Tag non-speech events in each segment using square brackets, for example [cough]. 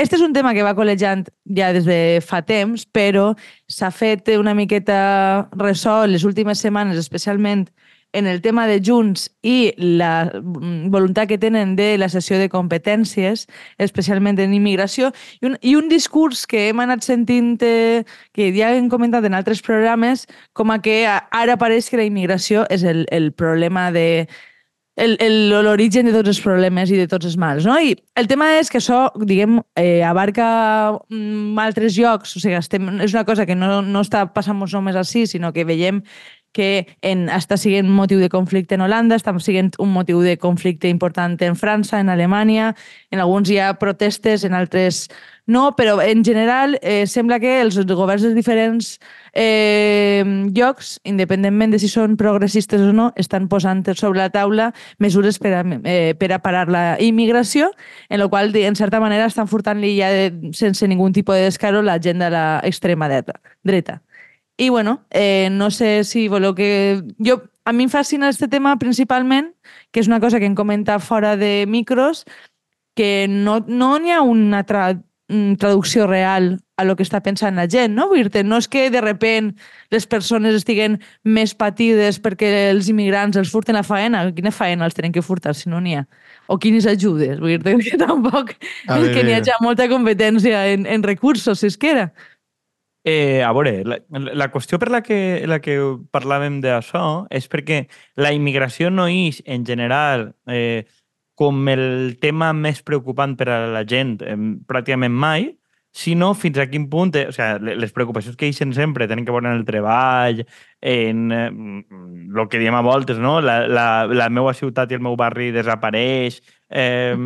este és un tema que va col·legiant ja des de fa temps, però s'ha fet una miqueta ressò les últimes setmanes, especialment en el tema de Junts i la voluntat que tenen de la sessió de competències, especialment en immigració, i un, i un discurs que hem anat sentint, eh, que ja hem comentat en altres programes, com a que ara pareix que la immigració és el, el problema de l'origen de tots els problemes i de tots els mals. No? I el tema és que això, diguem, eh, abarca mm, altres llocs, o sigui, estem, és una cosa que no, no està passant només així, sinó que veiem que en, està sent motiu de conflicte en Holanda, està sent un motiu de conflicte important en França, en Alemanya, en alguns hi ha protestes, en altres no, però en general eh, sembla que els governs dels diferents eh, llocs, independentment de si són progressistes o no, estan posant sobre la taula mesures per a, eh, per a parar la immigració, en la qual, en certa manera, estan furtant-li ja de, sense ningun tipus de descaro la gent de l'extrema dreta. dreta. I bueno, eh, no sé si voleu que... Jo, a mi em fascina aquest tema principalment, que és una cosa que hem comentat fora de micros, que no n'hi no ha una tra traducció real a lo que està pensant la gent, no? Vull dir no és que de repent les persones estiguen més patides perquè els immigrants els furten la faena. Quina faena els tenen que furtar si no n'hi ha? O quines ajudes? Vull dir [laughs] que tampoc a és que n'hi ha molta competència en, en recursos, si és que era. Eh, a veure, la, la qüestió per la que, la que parlàvem d'això és perquè la immigració no és, en general, eh, com el tema més preocupant per a la gent eh, pràcticament mai, sinó fins a quin punt, eh, o sigui, les preocupacions que eixen sempre tenen que veure en el treball, en eh, que diem a voltes, no? La, la, la meva ciutat i el meu barri desapareix, eh,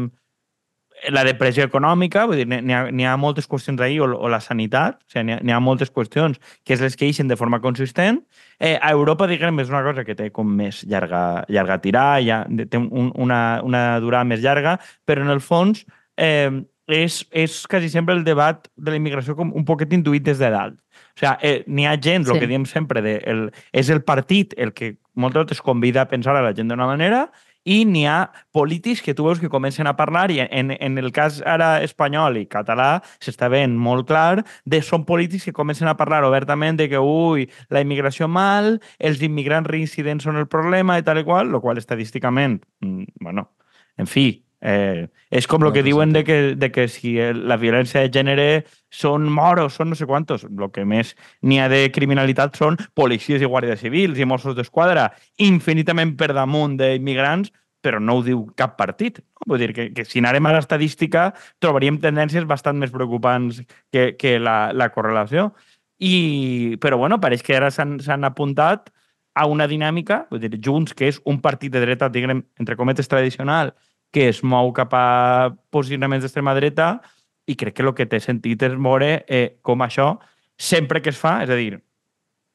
la depressió econòmica, vull dir, n'hi ha, ha moltes qüestions ahir, o, o la sanitat, o sigui, n'hi ha, ha moltes qüestions que és les que eixen de forma consistent. Eh, a Europa, diguem, és una cosa que té com més llarga, llarga tirar, ja, té un, una, una durada més llarga, però en el fons eh, és, és quasi sempre el debat de la immigració com un poquet intuït des de dalt. O sigui, eh, n'hi ha gent, sí. el que diem sempre, de, el, és el partit el que moltes vegades convida a pensar a la gent d'una manera i n'hi ha polítics que tu veus que comencen a parlar i en, en el cas ara espanyol i català s'està veient molt clar de són polítics que comencen a parlar obertament de que ui, la immigració mal, els immigrants reincidents són el problema i tal i qual, el qual estadísticament, mm, bueno, en fi, Eh, és com el que diuen de que, de que si la violència de gènere són moros, són no sé quantos. El que més n'hi ha de criminalitat són policies i guàrdies civils i Mossos d'Esquadra infinitament per damunt d'immigrants, però no ho diu cap partit. No? Vull dir que, que si anàrem a l'estadística trobaríem tendències bastant més preocupants que, que la, la correlació. I, però bueno, pareix que ara s'han apuntat a una dinàmica, vull dir, Junts, que és un partit de dreta, diguem, entre cometes, tradicional, que es mou cap a posicionaments d'extrema dreta i crec que el que té sentit és veure eh, com això, sempre que es fa, és a dir,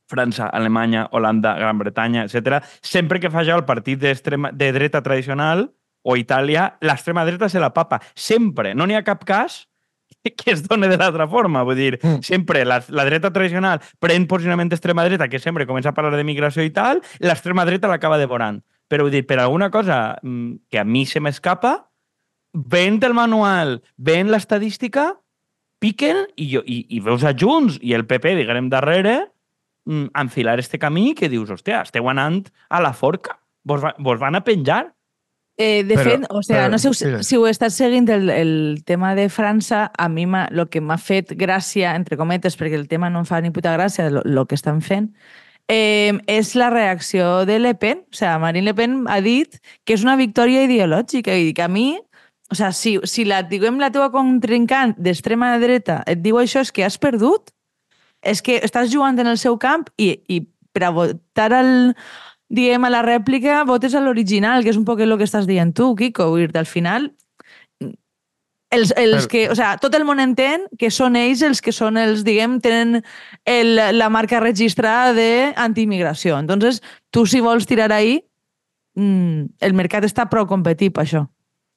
França, Alemanya, Holanda, Gran Bretanya, etc. Sempre que fa això el partit de dreta tradicional o Itàlia, l'extrema dreta se la papa. Sempre. No n'hi ha cap cas [laughs] que es doni de l'altra forma. Vull dir, mm. sempre la, la dreta tradicional pren posicionament d'extrema dreta, que sempre comença a parlar de migració i tal, l'extrema dreta l'acaba devorant. Però vull dir, per alguna cosa mm, que a mi se m'escapa, ven el manual, ven l'estadística, piquen i, jo, i, i veus a Junts i el PP, diguem, darrere, mm, enfilar este camí que dius, hòstia, esteu anant a la forca, vos, va, vos van a penjar. Eh, de però, fet, o sea, però, no sé si, si ho estàs seguint el, el tema de França, a mi el que m'ha fet gràcia, entre cometes, perquè el tema no em fa ni puta gràcia, el que estan fent, eh, és la reacció de Le Pen. O sigui, Marine Le Pen ha dit que és una victòria ideològica. I que a mi, o sigui, si, si la, diguem, la teva contrincant d'extrema dreta et diu això, és que has perdut. És que estàs jugant en el seu camp i, i per a votar el, diguem, a la rèplica, votes a l'original, que és un poc el que estàs dient tu, dir al final, els, els que, o sea, tot el món entén que són ells els que són els, diguem, tenen el, la marca registrada d'antiimmigració. Entonces, tu si vols tirar ahí, mm, el mercat està prou competit per això.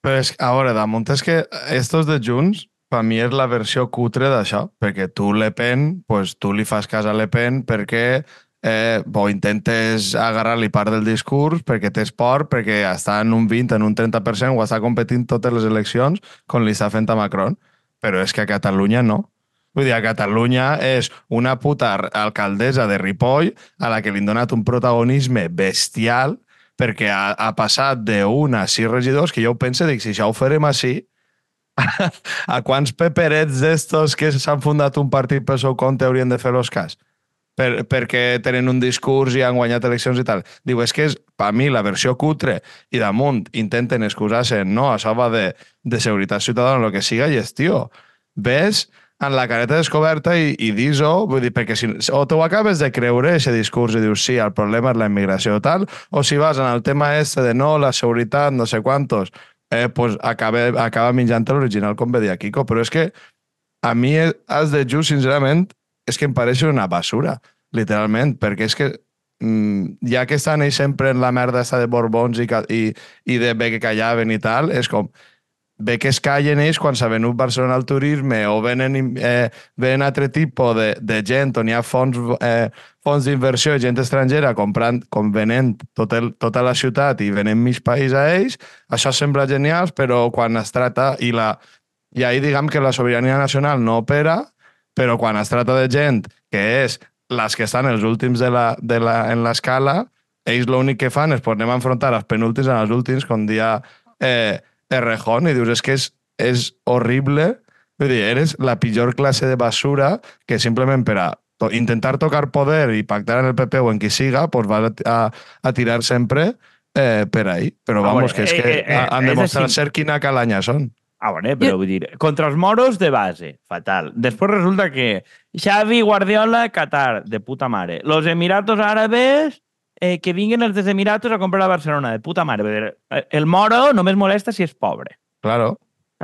Però és, a veure, damunt és que estos de Junts, per mi és la versió cutre d'això, perquè tu Le Pen, pues, tu li fas cas a Le Pen perquè eh, o intentes agarrar-li part del discurs perquè tens por, perquè està en un 20, en un 30%, o està competint totes les eleccions com li està fent a Macron. però és que a Catalunya no. Vull dir, a Catalunya és una puta alcaldessa de Ripoll a la que li han donat un protagonisme bestial perquè ha, ha passat d'un a sis regidors que jo penso, dic, si això ho farem així, [laughs] a quants peperets d'estos que s'han fundat un partit pel seu compte haurien de fer los cas? Per, perquè tenen un discurs i han guanyat eleccions i tal. Diu, és que és, per mi, la versió cutre. I damunt intenten excusar-se, no, això va de, de seguretat ciutadana el que siga, i és, tio, ves en la careta descoberta i, i dis-ho, vull dir, perquè si, o tu acabes de creure aquest discurs i dius sí, el problema és la immigració tal, o si vas en el tema este de no, la seguretat, no sé quantos, eh, pues acaba, acaba menjant l'original, com ve dir Kiko, però és que a mi has de just, sincerament, és que em pareix una basura, literalment, perquè és que mm, ja que estan ells sempre en la merda esta de Borbons i, i, i de bé que callaven i tal, és com, bé que es callen ells quan s'ha venut Barcelona al turisme o venen, eh, venen altre tipus de, de gent on hi ha fons, eh, fons d'inversió gent estrangera comprant, com venent tot el, tota la ciutat i venent mig país a ells, això sembla genial, però quan es trata i la i ahir diguem que la sobirania nacional no opera, però quan es tracta de gent que és les que estan els últims de la, de la, en l'escala, ells l'únic que fan és poder enfrontar els penúltims en els últims, com dia eh, Errejón i dius, és que és, és horrible. Vull dir, eres la pitjor classe de basura que simplement per a to intentar tocar poder i pactar en el PP o en qui siga, pues vas a, a, a tirar sempre eh, per ahí. Però Ah, vamos, que és eh, que eh, eh, han demostrat ser quina calanya són. Ah, bueno, però vull dir, contra els moros de base, fatal. Després resulta que Xavi, Guardiola, Qatar, de puta mare. Los Emiratos Árabes, eh, que vinguin els dels Emiratos a comprar a Barcelona, de puta mare. Eh, el moro només molesta si és pobre. Claro.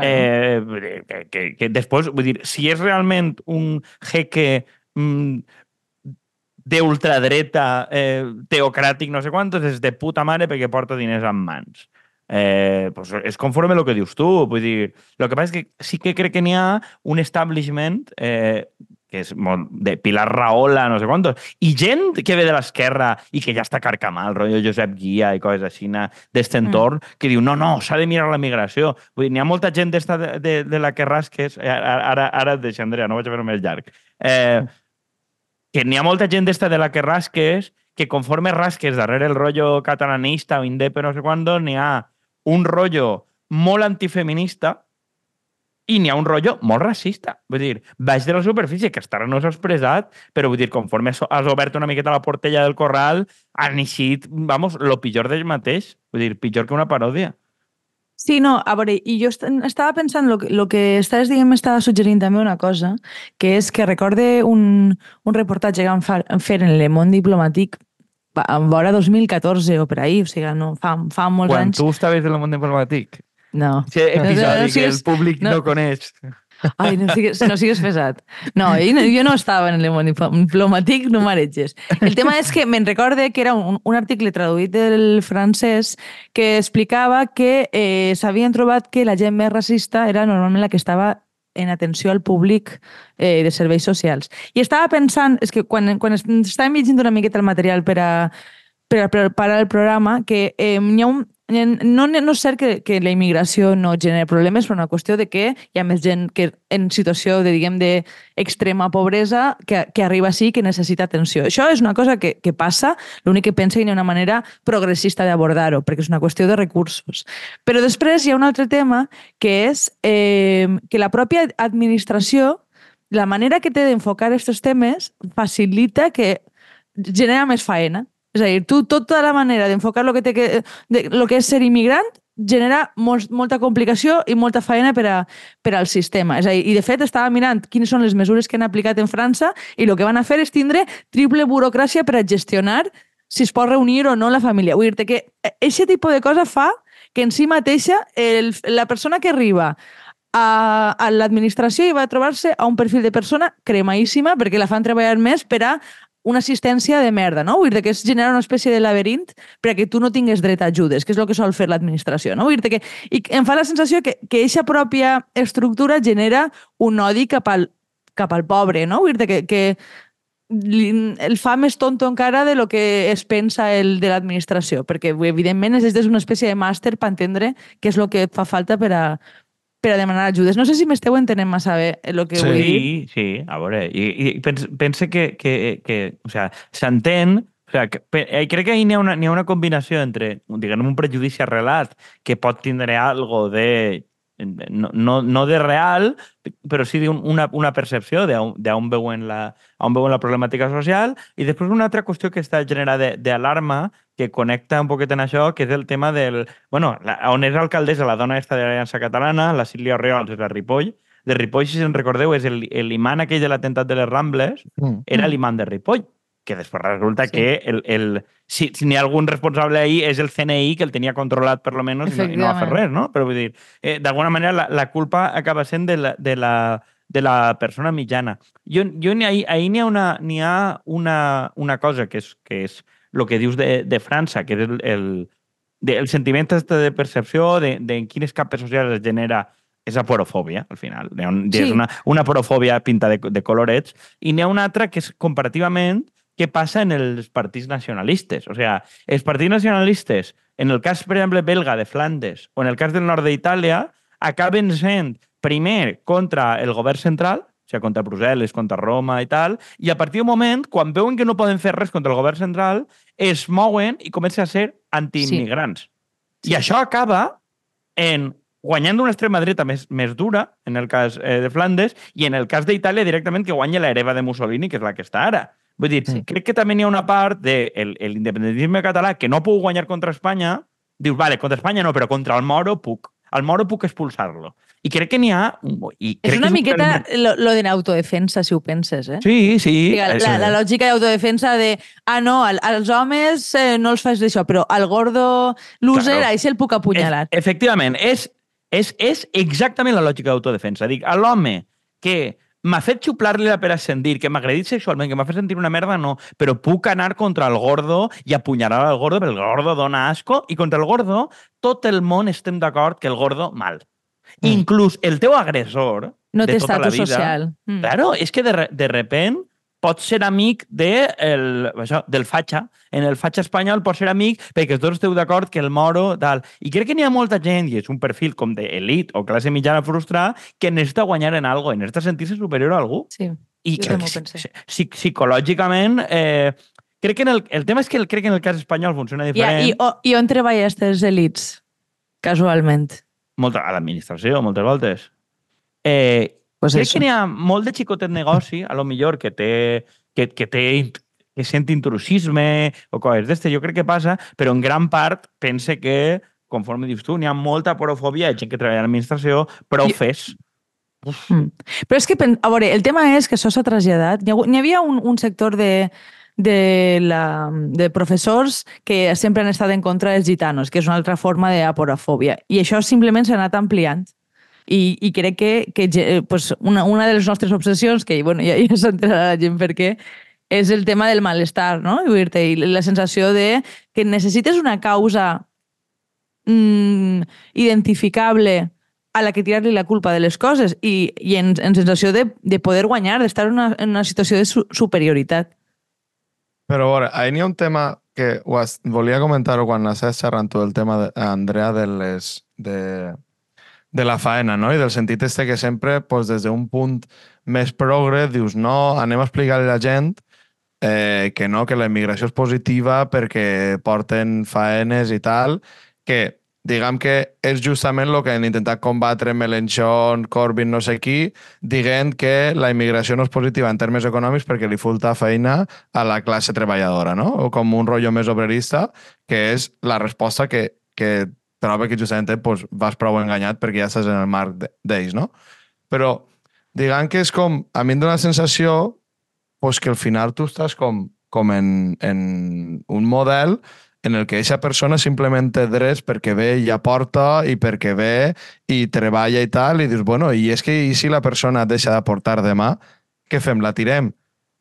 Eh, que, que, que després, vull dir, si és realment un jeque mm, d'ultradreta, eh, teocràtic, no sé quantos, és de puta mare perquè porta diners en mans. Eh, pues és conforme el que dius tu. Vull dir, el que passa és que sí que crec que n'hi ha un establishment eh, que és molt de Pilar Rahola, no sé quantos, i gent que ve de l'esquerra i que ja està carcamal, rotllo Josep Guia i coses així d'este entorn, mm. que diu, no, no, s'ha de mirar la migració. Vull dir, n'hi ha molta gent d'esta de, de, de la que rasques, eh, ara, ara, et deixo, Andrea, no vaig a fer més llarg, eh, que n'hi ha molta gent d'esta de la que rasques que conforme rasques darrere el rotllo catalanista o indepe no sé quando, n'hi ha un rotllo molt antifeminista i n'hi ha un rotllo molt racista. Vull dir, baix de la superfície, que hasta ara no s'ha expressat, però vull dir, conforme has obert una miqueta la portella del corral, han eixit, vamos, lo pitjor d'ell mateix. Vull dir, pitjor que una paròdia. Sí, no, a veure, i jo est estava pensant, lo que, lo que estaves dient m'estava suggerint també una cosa, que és que recorde un, un reportatge que vam fer en Le Monde Diplomàtic va- en vora 2014 o per ahir, o sigui, no, fa, fa molts Quan anys. tu estaves en el món diplomàtic, No. aquest episodi No, no, no que el públic no, no. coneix. Ai, no sigues, no sigues pesat. No, jo no, jo no estava en el món diplomàtic, no m'aretges. El tema és que me'n recorde que era un, un article traduït del francès que explicava que eh, s'havien trobat que la gent més racista era normalment la que estava en atenció al públic eh, de serveis socials. I estava pensant, és que quan, quan est- estàvem llegint una miqueta el material per a, per a preparar el programa, que eh, hi ha un, no, no és cert que, que la immigració no genera problemes, però una qüestió de que hi ha més gent que en situació de, diguem, d'extrema pobresa que, que arriba així que necessita atenció. Això és una cosa que, que passa, l'únic que pensa que hi ha una manera progressista d'abordar-ho, perquè és una qüestió de recursos. Però després hi ha un altre tema que és eh, que la pròpia administració, la manera que té d'enfocar aquests temes facilita que genera més faena. És a dir, tu tota la manera d'enfocar lo que, té que, de, lo que és ser immigrant genera molt, molta complicació i molta feina per, a, per al sistema. És a dir, I de fet estava mirant quines són les mesures que han aplicat en França i el que van a fer és tindre triple burocràcia per a gestionar si es pot reunir o no la família. Vull dir que aquest tipus de cosa fa que en si mateixa el, la persona que arriba a, a l'administració i va trobar-se a un perfil de persona cremaíssima perquè la fan treballar més per a una assistència de merda, no? Vull dir que és generar una espècie de laberint perquè tu no tingues dret a ajudes, que és el que sol fer l'administració, no? Vull dir que i em fa la sensació que que eixa pròpia estructura genera un odi cap al, cap al pobre, no? Vull dir que, que el fa més tonto encara de lo que es pensa el de l'administració, perquè evidentment és d'una espècie de màster per entendre què és el que fa falta per a, per a demanar ajudes. No sé si m'esteu entenent massa bé el que Sí. vull dir. Sí, sí, a veure, i, i pense, pense que, que, que o sea, s'entén, o sea, que, eh, crec que n'hi ha, una, n'hi ha una combinació entre, diguem, un prejudici arrelat que pot tindre algo de no, no, no de real, però sí d'una una percepció d'on d'on veuen, la, on veuen la problemàtica social i després una altra qüestió que està generada d'alarma que connecta un poquet en això, que és el tema del... Bueno, la, on és alcaldessa la dona esta de l'Aliança Catalana, la Sílvia Oriols és la Ripoll, de Ripoll, si se'n recordeu, és el- l'imant aquell de l'atemptat de les Rambles, Mm. era l'imant de Ripoll, que després resulta Sí. que el, el, si, si n'hi ha algun responsable ahí és el CNI que el tenia controlat per lo menos i no, i no va fer res, no? Però vull dir, eh, d'alguna manera la, la culpa acaba sent de la, de la, de la persona mitjana. Jo, jo ha, ahir n'hi ha, una, n'hi ha una, una cosa que és, que és el que dius de, de França, que és el, el, de, el sentiment este de percepció de, de en quines capes socials es genera és aporofòbia, al final. Hi ha un, Sí. És una, una aporofòbia pinta de, de colorets, i n'hi ha una altra que és comparativament què passa en els partits nacionalistes. O sigui, els partits nacionalistes, en el cas, per exemple, belga de Flandes o en el cas del nord d'Itàlia, acaben sent primer contra el govern central, o sigui, contra Brussel·les, contra Roma i tal, i a partir d'un moment, quan veuen que no poden fer res contra el govern central, es mouen i comencen a ser antiimmigrants. Sí. I això acaba en guanyant una extrema dreta més, més dura, en el cas eh, de Flandes, i en el cas d'Itàlia directament que guanya l'hereva de Mussolini, que és la que està ara. Vull dir, Sí. crec que també n'hi ha una part de el, el independentisme català que no puc guanyar contra Espanya, dius, vale, contra Espanya no, però contra el Moro puc. El Moro puc expulsar-lo. I crec que n'hi ha... I És crec una que miqueta clarament- lo, lo de l'autodefensa, si ho penses, eh? Sí, sí. La, és- la, la lògica d'autodefensa de ah, no, al, als homes eh, no els fas d'això, però al gordo loser, Claro. sí el puc apunyalar. És, efectivament, és, és, és exactament la lògica d'autodefensa. Dic, l'home que m'ha fet xuplar-li la per ascendir, que m'ha agredit sexualment, que m'ha fet sentir una merda, no. Però puc anar contra el gordo i apunyalar al gordo, perquè el gordo dona asco, i contra el gordo tot el món estem d'acord que el gordo mal. Mm. Inclús el teu agressor no de té tota la estatus social. Mm. Claro, és que de, de repent pots ser amic de el, això, del fatxa. En el fatxa espanyol pots ser amic perquè tots esteu d'acord que el moro, tal. I crec que n'hi ha molta gent, i és un perfil com d'elit o classe mitjana frustrada, que necessita guanyar en algo, i necessita sentir-se superior a algú. Sí. I Jo crec també ho que pensé. psi- psi- psicològicament... Eh, crec que en el, el tema és que el, crec que en el cas espanyol funciona diferent. i, o, I on treballa aquestes elites? Casualment. Molta, a l'administració, moltes voltes. Eh, Pues crec eso. que n'hi ha molt de xicotet negoci, a lo millor, que té, que, que té que sent intrusisme o coses d'este, jo crec que passa, però en gran part pense que, conforme dius tu, n'hi ha molta porofòbia, gent que treballa a l'administració, profes. Mm. Però és que, a veure, el tema és que això s'ha traslladat. N'hi havia un, un sector de, de, la, de professors que sempre han estat en contra dels gitanos, que és una altra forma d'aporafòbia. I això simplement s'ha anat ampliant. I, i crec que, que ge- pues una, una de les nostres obsessions, que bueno, ja, ja s'entrarà la gent per què, és el tema del malestar, no? I la sensació de que necessites una causa mm, identificable a la que tirar-li la culpa de les coses i, i en, en sensació de, de poder guanyar, d'estar en una, en una situació de su, superioritat. Però a veure, ahir n'hi ha un tema que has, volia comentar-ho quan estàs xerrant tu, el tema, de, Andrea, de les... De, de la faena, no? I del sentit este que sempre, pues, des d'un punt més progre, dius, no, anem a explicar a la gent eh, que no, que la immigració és positiva perquè porten faenes i tal, que diguem que és justament el que han intentat combatre Melenchon, Corbyn, no sé qui, dient que la immigració no és positiva en termes econòmics perquè li falta feina a la classe treballadora, no? O com un rotllo més obrerista, que és la resposta que, que trobo que justament pues, vas prou enganyat perquè ja estàs en el marc de- d'ells, no? Però diguem que és com, a mi em dóna la sensació pues, que al final tu estàs com, com en, en un model en el que aquesta persona simplement té drets perquè ve i aporta i perquè ve i treballa i tal, i dius, bueno, i és que i si la persona deixa d'aportar demà, què fem? La tirem?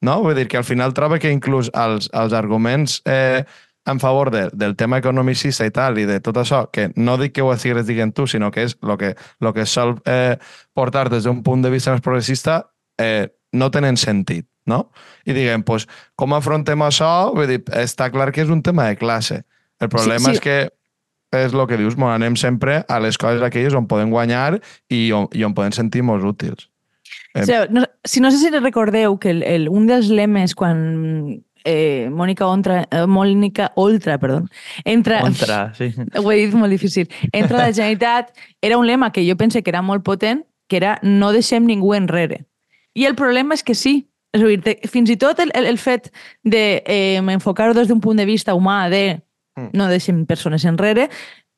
No? Vull dir que al final trobo que inclús els, els arguments eh, en favor de, del tema economicista i tal, i de tot això, que no dic que ho estigues dient tu, sinó que és el que, lo que sol eh, portar des d'un punt de vista més progressista, eh, no tenen sentit, no? I diguem, pues, com afrontem això? Vull dir, està clar que és un tema de classe. El problema sí. és que és el que dius, mos anem sempre a les coses aquelles on podem guanyar i on, i on podem sentir-nos útils. O sigui, no, si no sé si recordeu que el, el, un dels lemes quan eh, Mònica Oltra, eh, Mònica Oltra, perdó, entra... Contra, [laughs] sí. Ho he dit molt difícil. Entra la [laughs] Generalitat, era un lema que jo pense que era molt potent, que era no deixem ningú enrere. I el problema és que sí. És a dir, te- fins i tot el, el, el fet de eh, des d'un punt de vista humà de Mm. no deixem persones enrere,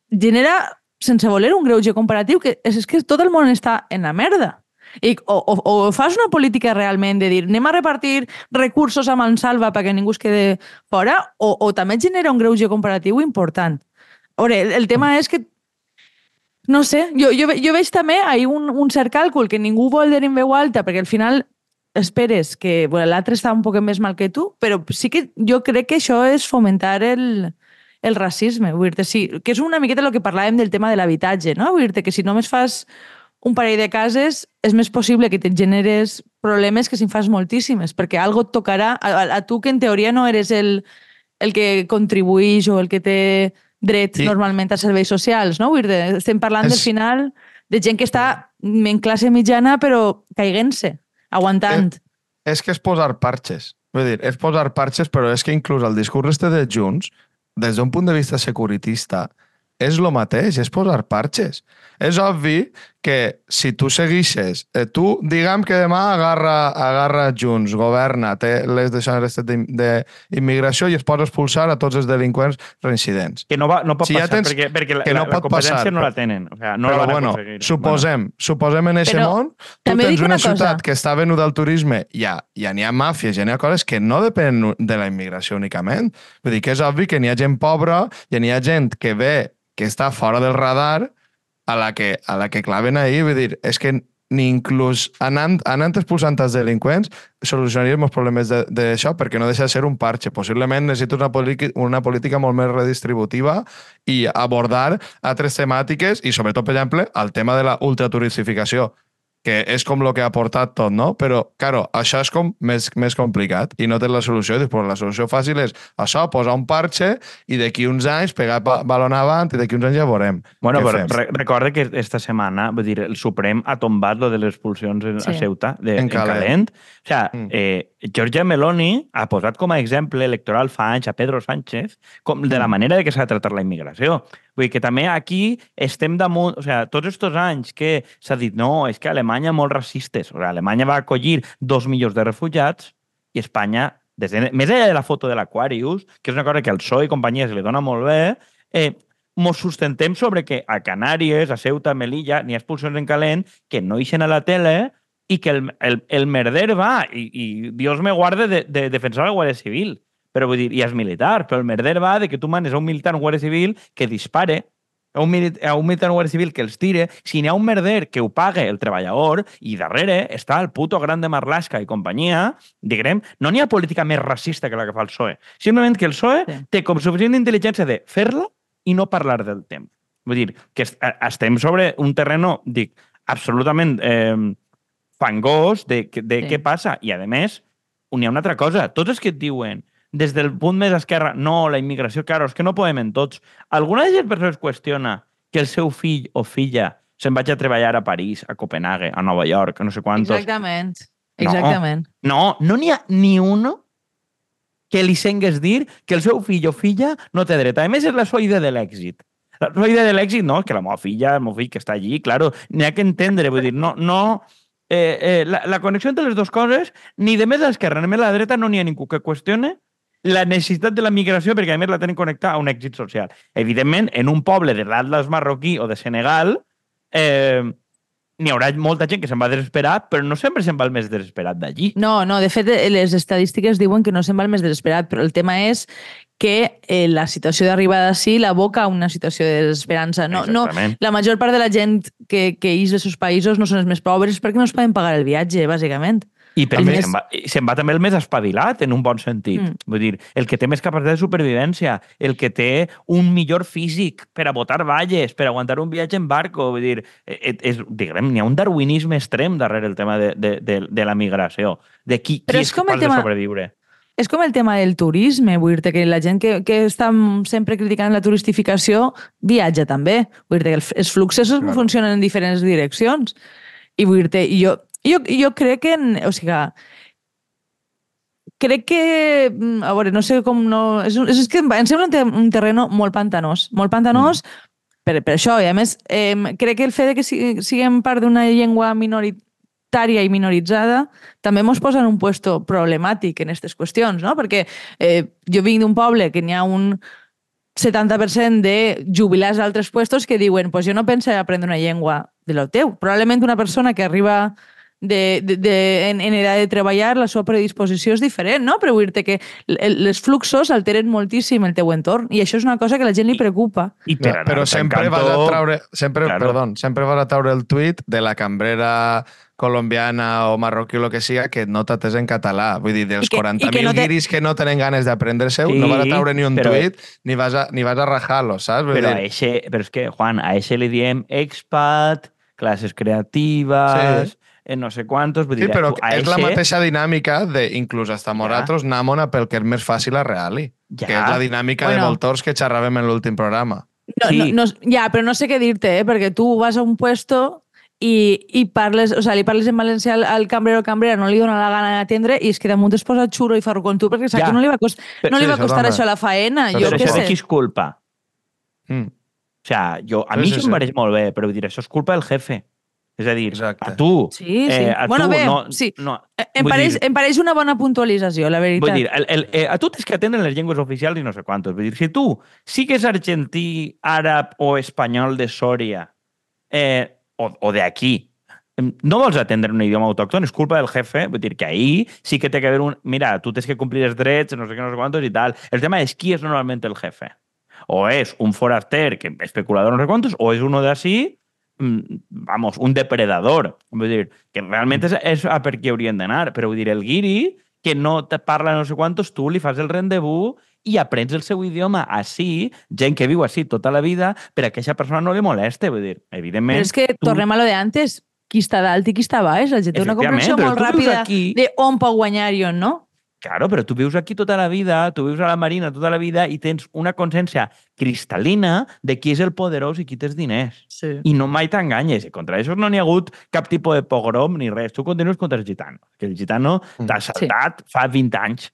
genera, sense voler, un greuge comparatiu que és, és que tot el món està en la merda. I, o, o, o fas una política realment de dir anem a repartir recursos a mansalva perquè ningú es quede fora o, o també et genera un greuge comparatiu important. A veure, el, el tema és que no sé, jo, jo, jo veig també ahir un, un cert càlcul que ningú vol dir en veu alta perquè al final esperes que bueno, l'altre està un poc més mal que tu, però sí que jo crec que això és fomentar el, el racisme. Vull dir sí, que és una miqueta el que parlàvem del tema de l'habitatge, no? Vull dir que si només fas un parell de cases, és més possible que te generes problemes que si en fas moltíssimes, perquè algo et tocarà a, a, a tu que en teoria no eres el, el que contribuïx o el que té dret I- normalment a serveis socials, no? Vull dir, estem parlant És- del final de gent que està en classe mitjana però caiguent-se, aguantant. És que és posar parxes. Vull dir, és posar parxes, però és que inclús el discurs este de Junts, des d'un punt de vista securitista, és el mateix, és posar parxes. És obvi que si tu seguixes, eh, tu, diguem que demà agarra, agarra Junts, governa, té les deixades d'immigració i es pot expulsar a tots els delinqüents reincidents. Que no, va, no pot Si ja passar, tens- perquè, perquè la, que no la, la competència passar, no la tenen. O sea, no Però la van bueno, aconseguir. suposem, suposem en aquest món, tu també tens una, una cosa. ciutat que està venuda al turisme, ja, ja n'hi ha màfies, ja n'hi ha coses que no depenen de la immigració únicament. Vull dir que és obvi que n'hi ha gent pobra i n'hi ha gent que ve, que està fora del radar, a la que, a la que claven ahir. Vull dir, és que ni inclús anant, anant expulsant els delinqüents solucionaríem els problemes d'això perquè no deixa de ser un parche. Possiblement necessites una, una política molt més redistributiva i abordar altres temàtiques i sobretot, per exemple, el tema de la ultraturistificació que és com el que ha portat tot, no? Però, claro, això és com més, més complicat i no té la solució. I després, la solució fàcil és això, posar un parche i d'aquí uns anys pegar ba- balon avant i d'aquí uns anys ja veurem Bueno, què però fem. re recorde que esta setmana, vull dir, el Suprem ha tombat lo de les expulsions en, Sí. a Ceuta, de, En en, calent. calent. O sea, Mm. eh, Giorgia Meloni ha posat com a exemple electoral fa anys a Pedro Sánchez com de la Mm. manera de que s'ha de tractar la immigració. Vull dir que també aquí estem damunt... O sea, tots aquests anys que s'ha dit no, és que Alemanya molt racistes. O sea, Alemanya va acollir dos milions de refugiats i Espanya, des de, més enllà de la foto de l'Aquarius, que és una cosa que al PSOE i companyia se li dona molt bé, eh, mos sustentem sobre que a Canàries, a Ceuta, a Melilla, n'hi ha expulsions en calent que no ixen a la tele i que el, el, el merder va, i, i Dios me guarde de, de defensar la Guàrdia Civil, però vull dir, i és militar, però el merder va de que tu manes a un militar en Guàrdia Civil que dispare, a un, a un militar en Guàrdia Civil que els tire, si n'hi ha un merder que ho pague el treballador, i darrere està el puto gran de Marlaska i companyia, diguem, no n'hi ha política més racista que la que fa el PSOE. Simplement que el PSOE Sí. té com suficient intel·ligència de fer-la i no parlar del temps. Vull dir, que est estem sobre un terreno, dic, absolutament eh, fangós de, de Sí. què passa. I, a més, n'hi ha una altra cosa. Tots els que et diuen des del punt més esquerra, no, la immigració, claro, és que no podem en tots. Alguna de les persones qüestiona que el seu fill o filla se'n vagi a treballar a París, a Copenhague, a Nova York, a no sé quantos. Exactament. No. Exactament. No, no n'hi ha ni uno que li sengues dir que el seu fill o filla no té dret. A més, és la seva idea de l'èxit. La seva idea de l'èxit, no, que la meva filla, el meu fill que està allí, claro, n'hi ha que entendre, vull dir, no, no, eh, eh, la, la connexió entre les dues coses, ni de més a l'esquerra ni de més a la dreta no n'hi ha ningú que qüestione la necessitat de la migració perquè a més la tenen connectada a un èxit social. Evidentment, en un poble de l'Atlas marroquí o de Senegal, eh, n'hi haurà molta gent que se'n va desesperar, però no sempre se'n va el més desesperat d'allí. No, no, de fet, eh, les estadístiques diuen que no se'n va el més desesperat, però el tema és que eh, la situació d'arribada sí l'aboca a una situació de desesperança. No, no, la major part de la gent que, que ix dels seus països no són els més pobres perquè no es poden pagar el viatge, bàsicament. I per El més... se'n va, i se'n va també el més espavilat, en un bon sentit. Mm. Vull dir, el que té més capacitat de supervivència, el que té un millor físic per a botar valles, per aguantar un viatge en barco. Vull dir, eh, és, diguem, n'hi ha un darwinisme extrem darrere el tema de, de, de, de la migració, de qui, Però qui és és capaç tema- de sobreviure. és com el tema del turisme, vull dir que la gent que, que està sempre criticant la turistificació viatja també. Vull dir que els- els fluxos Claro. funcionen en diferents direccions. I vull dir jo, jo, jo crec que, o sigui, crec que, mm, a veure, no sé com no... És, és que em sembla un, te, un terreno molt pantanós, molt pantanós mm. per, per això, i a més, eh, crec que el fet de que si- siguem part d'una llengua minoritària i minoritzada també ens posa en un puesto problemàtic en aquestes qüestions, no? Perquè eh, jo vinc d'un poble que n'hi ha un 70% de jubilats d'altres puestos que diuen pues jo no penso aprendre una llengua de lo teu. Probablement una persona que arriba de, de, de, en, en edat de treballar, la seva predisposició és diferent, no? Però vull dir que el- els fluxos alteren moltíssim el teu entorn i això és una cosa que a la gent li preocupa. I per No, anar però al sempre vas a traure, sempre, Claro. perdó, sempre vas a traure el tuit de la cambrera colombiana o marroquí o el que siga que no t'atès en català. Vull dir, dels I que- i 40.000 que no te- guiris que no tenen ganes d'aprendre-se, Sí, no vas a traure ni un però- tuit ni vas a, ni vas a rajar-lo, saps? Vull Però, a dir, eixe, però és que, Juan, a eixe li diem expat, classes creatives, Sí. Eh, no sé quantos... Vull Sí, dir, però a és la eixe- mateixa dinàmica de, inclús hasta nosaltres, anàmon a pel que és més fàcil a reali. Ja. Que és la dinàmica Bueno. de voltors que xerràvem en l'últim programa. No, Sí. no, no, ja, però no sé què dir-te, eh? perquè tu vas a un puesto i, i parles, o sea, li parles en valencià al, al cambrero o cambrera, no li dona la gana d'atendre i és que damunt es posa xurro i farro con tu perquè saps Ja. que no li va, cost, no li sí, va això costar això a la faena. Però Jo Però això de sé. qui és culpa? Mm. O sea, jo, a Sí, mi sí, això sí. em pareix molt bé, però vull dir, això és culpa del jefe. És a dir, Exacte. a tu. Sí, sí. Eh, a bueno, tu, bé, no, sí. no, Eh, Em pareix, dir- em pareix una bona puntualització, la veritat. Vull dir, el, el, eh, a tu tens que atendre les llengües oficials i no sé quantos. Vull dir, si tu sigues argentí, àrab o espanyol de Sòria eh, o, o de aquí, em, no vols atendre un idioma autòcton, és culpa del jefe. Vull dir que ahí sí que té que haver un... Mira, tu tens que complir els drets, no sé què, no sé quantos i tal. El tema és qui és normalment el jefe. O és un foraster, que especulador no sé quantos, o és uno d'ací, vamos, un depredador. Vull dir, que realment és, és a per qui haurien d'anar. Però vull dir, el guiri, que no te parla no sé quantos, tu li fas el rendezvous i aprens el seu idioma així, gent que viu així tota la vida, per a que aquesta persona no li moleste. Vull dir, evidentment... Però és que tu- tornem a lo de antes. Qui està dalt i qui està baix. La gent té una comprensió molt ràpida aquí- de on pot guanyar i on no. Claro, però tu vius aquí tota la vida, tu vius a la Marina tota la vida i tens una consciència cristal·lina de qui és el poderós i qui té els diners. Sí. I no mai t'enganyes. I contra això no n'hi ha hagut cap tipus de pogrom ni res. Tu continues contra el gitano. Que el gitano Mm. t'ha saltat fa 20 anys.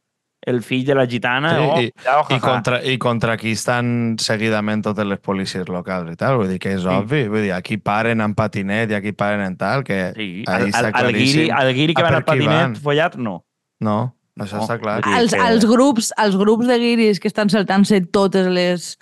El fill de la gitana... Sí, oh, i- ja, I contra, I contra qui estan seguidament totes les policies locals i tal. Vull dir que és Sí. obvi. Vull dir, aquí paren en patinet i aquí paren en tal, que Sí, el, està el, el, guiri, claríssim el guiri que a va per al patinet van. follat, no. No, això No, està clar. Els, que- els, grups, els grups de guiris que estan saltant-se totes les,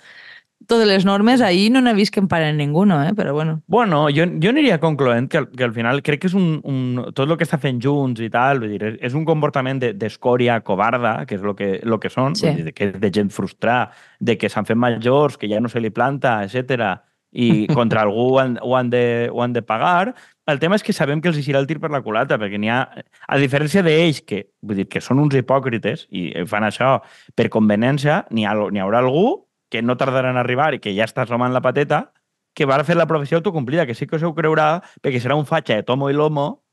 totes les normes, ahir no n'he vist que en paren ningú, eh? però bueno. Bueno, jo, jo aniria concloent que, que al final crec que és un, un, tot el que està fent Junts i tal, vull dir, és, és un comportament de- d'escòria covarda, que és el que, lo que són, Sí. vull dir, que és de gent frustrada, de que s'han fet majors, que ja no se li planta, etc i contra algú ho han, ho, han de, ho han de pagar. El tema és que sabem que els eixirà el tir per la culata, perquè n'hi ha, a diferència d'ells, que, vull dir, que són uns hipòcrites i fan això per conveniència, n'hi ha, n'hi haurà algú que no tardarà en arribar i que ja està assomant la pateta, que va fer la professió autocomplida, que sí que us ho creurà, perquè serà un fatxa de tomo i lomo,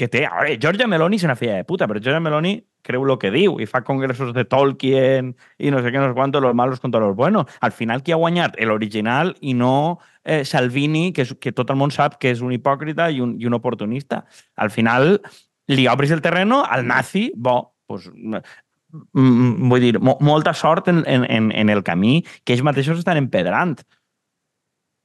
que té... A veure, Giorgia Meloni és una filla de puta, però Giorgia Meloni creu el que diu i fa congressos de Tolkien i no sé què, no sé quantos, los malos contra los buenos. Al final, qui ha guanyat? L'original i no eh, Salvini, que, és, que tot el món sap que és un hipòcrita i un, i un oportunista. Al final, li obris el terreno al nazi, bo, pues, mm, vull dir, mo molta sort en, en, en el camí que ells mateixos estan empedrant.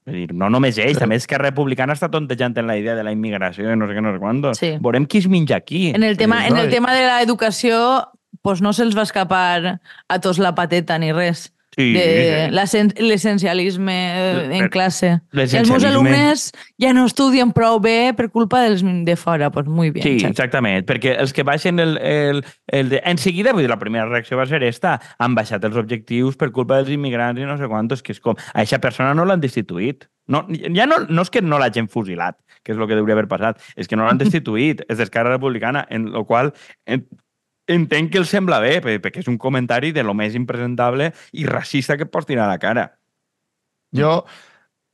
Dir, no només ells, també és que Republicana està tontejant en la idea de la immigració i no sé què, no sé quant. Sí. Veurem qui es menja aquí. En el tema, en el tema de l'educació, pues no se'ls va escapar a tots la pateta ni res. Sí, l'essencialisme eh, en classe. Els meus alumnes ja no estudien prou bé per culpa dels de fora. Pues muy bien, Sí, xato. exactament, perquè els que baixen el, el, el de... En seguida, vull dir, la primera reacció va ser esta. Han baixat els objectius per culpa dels immigrants i no sé quantos, que és com... A aquesta persona no l'han destituït. No, ja no, no és que no l'hagin fusilat, que és el que hauria haver passat, és que no l'han [laughs] destituït, és d'Esquerra Republicana, en el qual en, entenc que els sembla bé, perquè és un comentari de lo més impresentable i racista que et pots tirar a la cara. Jo,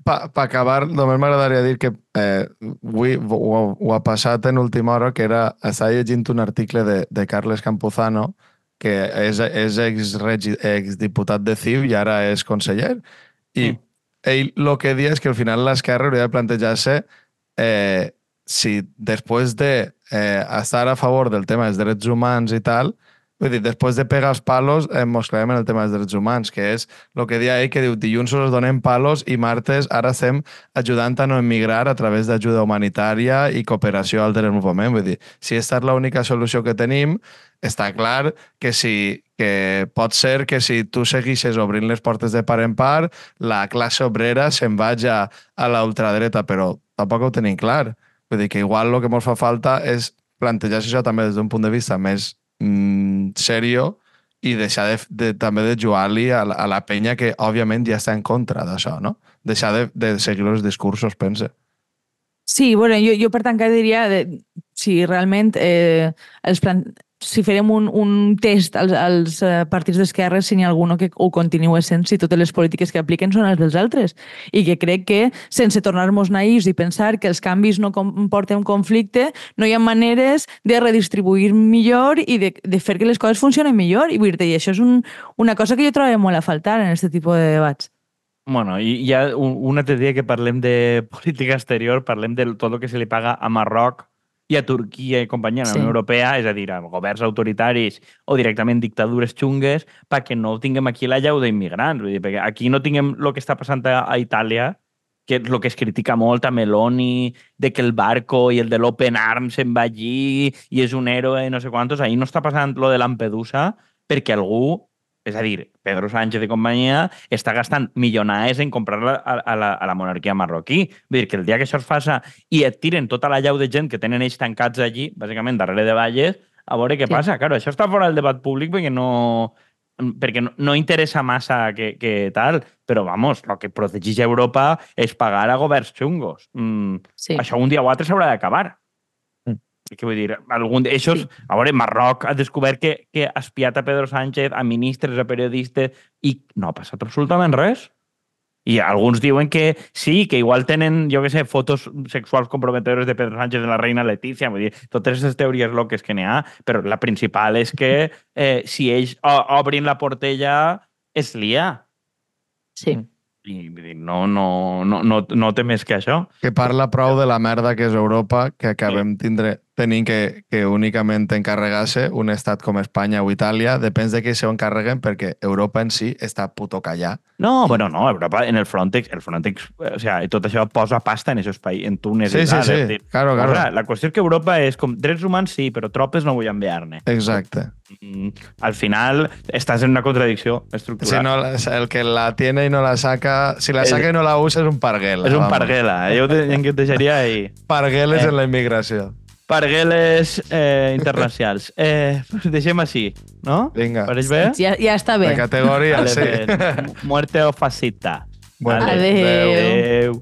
per pa acabar, només m'agradaria dir que eh, avui ho, ho ha passat en última hora, que era, estava llegint un article de, de Carles Campuzano que és, és ex exdiputat de CIV i ara és conseller. I Mm. ell el que dia és que al final l'esquerra hauria de plantejar-se eh, si després de eh, estar a favor del tema dels drets humans i tal, vull dir, després de pegar els palos, eh, mos clavem en el tema dels drets humans, que és el que dia ell, que diu dilluns us donem palos i martes ara estem ajudant a no emigrar a través d'ajuda humanitària i cooperació al desenvolupament. Vull dir, si aquesta és l'única solució que tenim, està clar que si que pot ser que si tu seguixes obrint les portes de part en part, la classe obrera se'n vagi a, a la ultradreta, però tampoc ho tenim clar. Vull dir que igual el que ens fa falta és plantejar-se això també des d'un punt de vista més mm, serio i deixar de, de, també de jugar-li a, la- a la penya que, òbviament, ja està en contra d'això, no? Deixar de, de seguir els discursos, pense. Sí, bueno, jo, jo per tant que diria de, si realment eh, els plan... si farem un, un test als, als eh, partits d'esquerres si n'hi ha alguno que ho continua sent, si totes les polítiques que apliquen són les dels altres. I que crec que, sense tornar-nos naïs i pensar que els canvis no comporten conflicte, no hi ha maneres de redistribuir millor i de, de fer que les coses funcionen millor. I, dir i això és un, una cosa que jo trobo molt a faltar en aquest tipus de debats. Bueno, i ja un, un altre dia que parlem de política exterior, parlem de tot el que se li paga a Marroc i a Turquia i companyia, a la Sí. Unió Europea, és a dir, a governs autoritaris o directament dictadures xungues, perquè no tinguem aquí la llau d'immigrants. Vull dir, perquè aquí no tinguem el que està passant a, a Itàlia, que és el que es critica molt a Meloni, de que el barco i el de l'Open Arms se'n va allí i és un héroe i no sé quantos. Ahí no està passant lo de Lampedusa perquè algú, és a dir, Pedro Sánchez i companyia, està gastant milionades en comprar-la a, a, la, a la monarquia marroquí. Vull dir que el dia que això es faça i et tiren tota la llau de gent que tenen ells tancats allí, bàsicament darrere de valles, a veure què Sí. passa. Claro, això està fora del debat públic perquè no perquè no, no interessa massa que, que tal, però vamos, el que protegeix Europa és pagar a governs xungos. Mm, Sí. això un dia o altre s'haurà d'acabar. Què vull dir? Algun, això, Sí. a veure, Marroc ha descobert que, que ha espiat a Pedro Sánchez, a ministres, a periodistes, i no ha passat absolutament res. I alguns diuen que sí, que igual tenen, jo que sé, fotos sexuals comprometedores de Pedro Sánchez de la reina Letícia, vull dir, totes aquestes teories loques que n'hi ha, però la principal és que eh, si ells obrin la portella, es lia. Sí. I vull dir, no, no, no, no, no té més que això. Que parla prou de la merda que és Europa, que acabem tindre, tenint que, que únicament encarregar-se un estat com Espanya o Itàlia, depèn de qui s'ho encarreguen, perquè Europa en si està puto callar. No, bueno, no, Europa en el Frontex, el Frontex, o sea, tot això posa pasta en esos països, en Túnez Sí, i sí, sí, és dir, claro, claro. Ara, la qüestió és que Europa és com drets humans sí, però tropes no vull enviar-ne. Exacte. Mm, al final estàs en una contradicció Si estructural. no, la- el que la tiene y no la saca, si la saca y no la usa és un parguela. és un parguela. Jo te, jo et deixaria ahí. Pargueles Eh. en la immigració. Pargueles eh, internacionals. [laughs] Eh, pues deixem així, no? Vinga. Pareix bé? Ja, ja està bé. De categoria, Vale, sí. bé. Muerte o fascista. Bueno, Vale. Adeu. Adeu.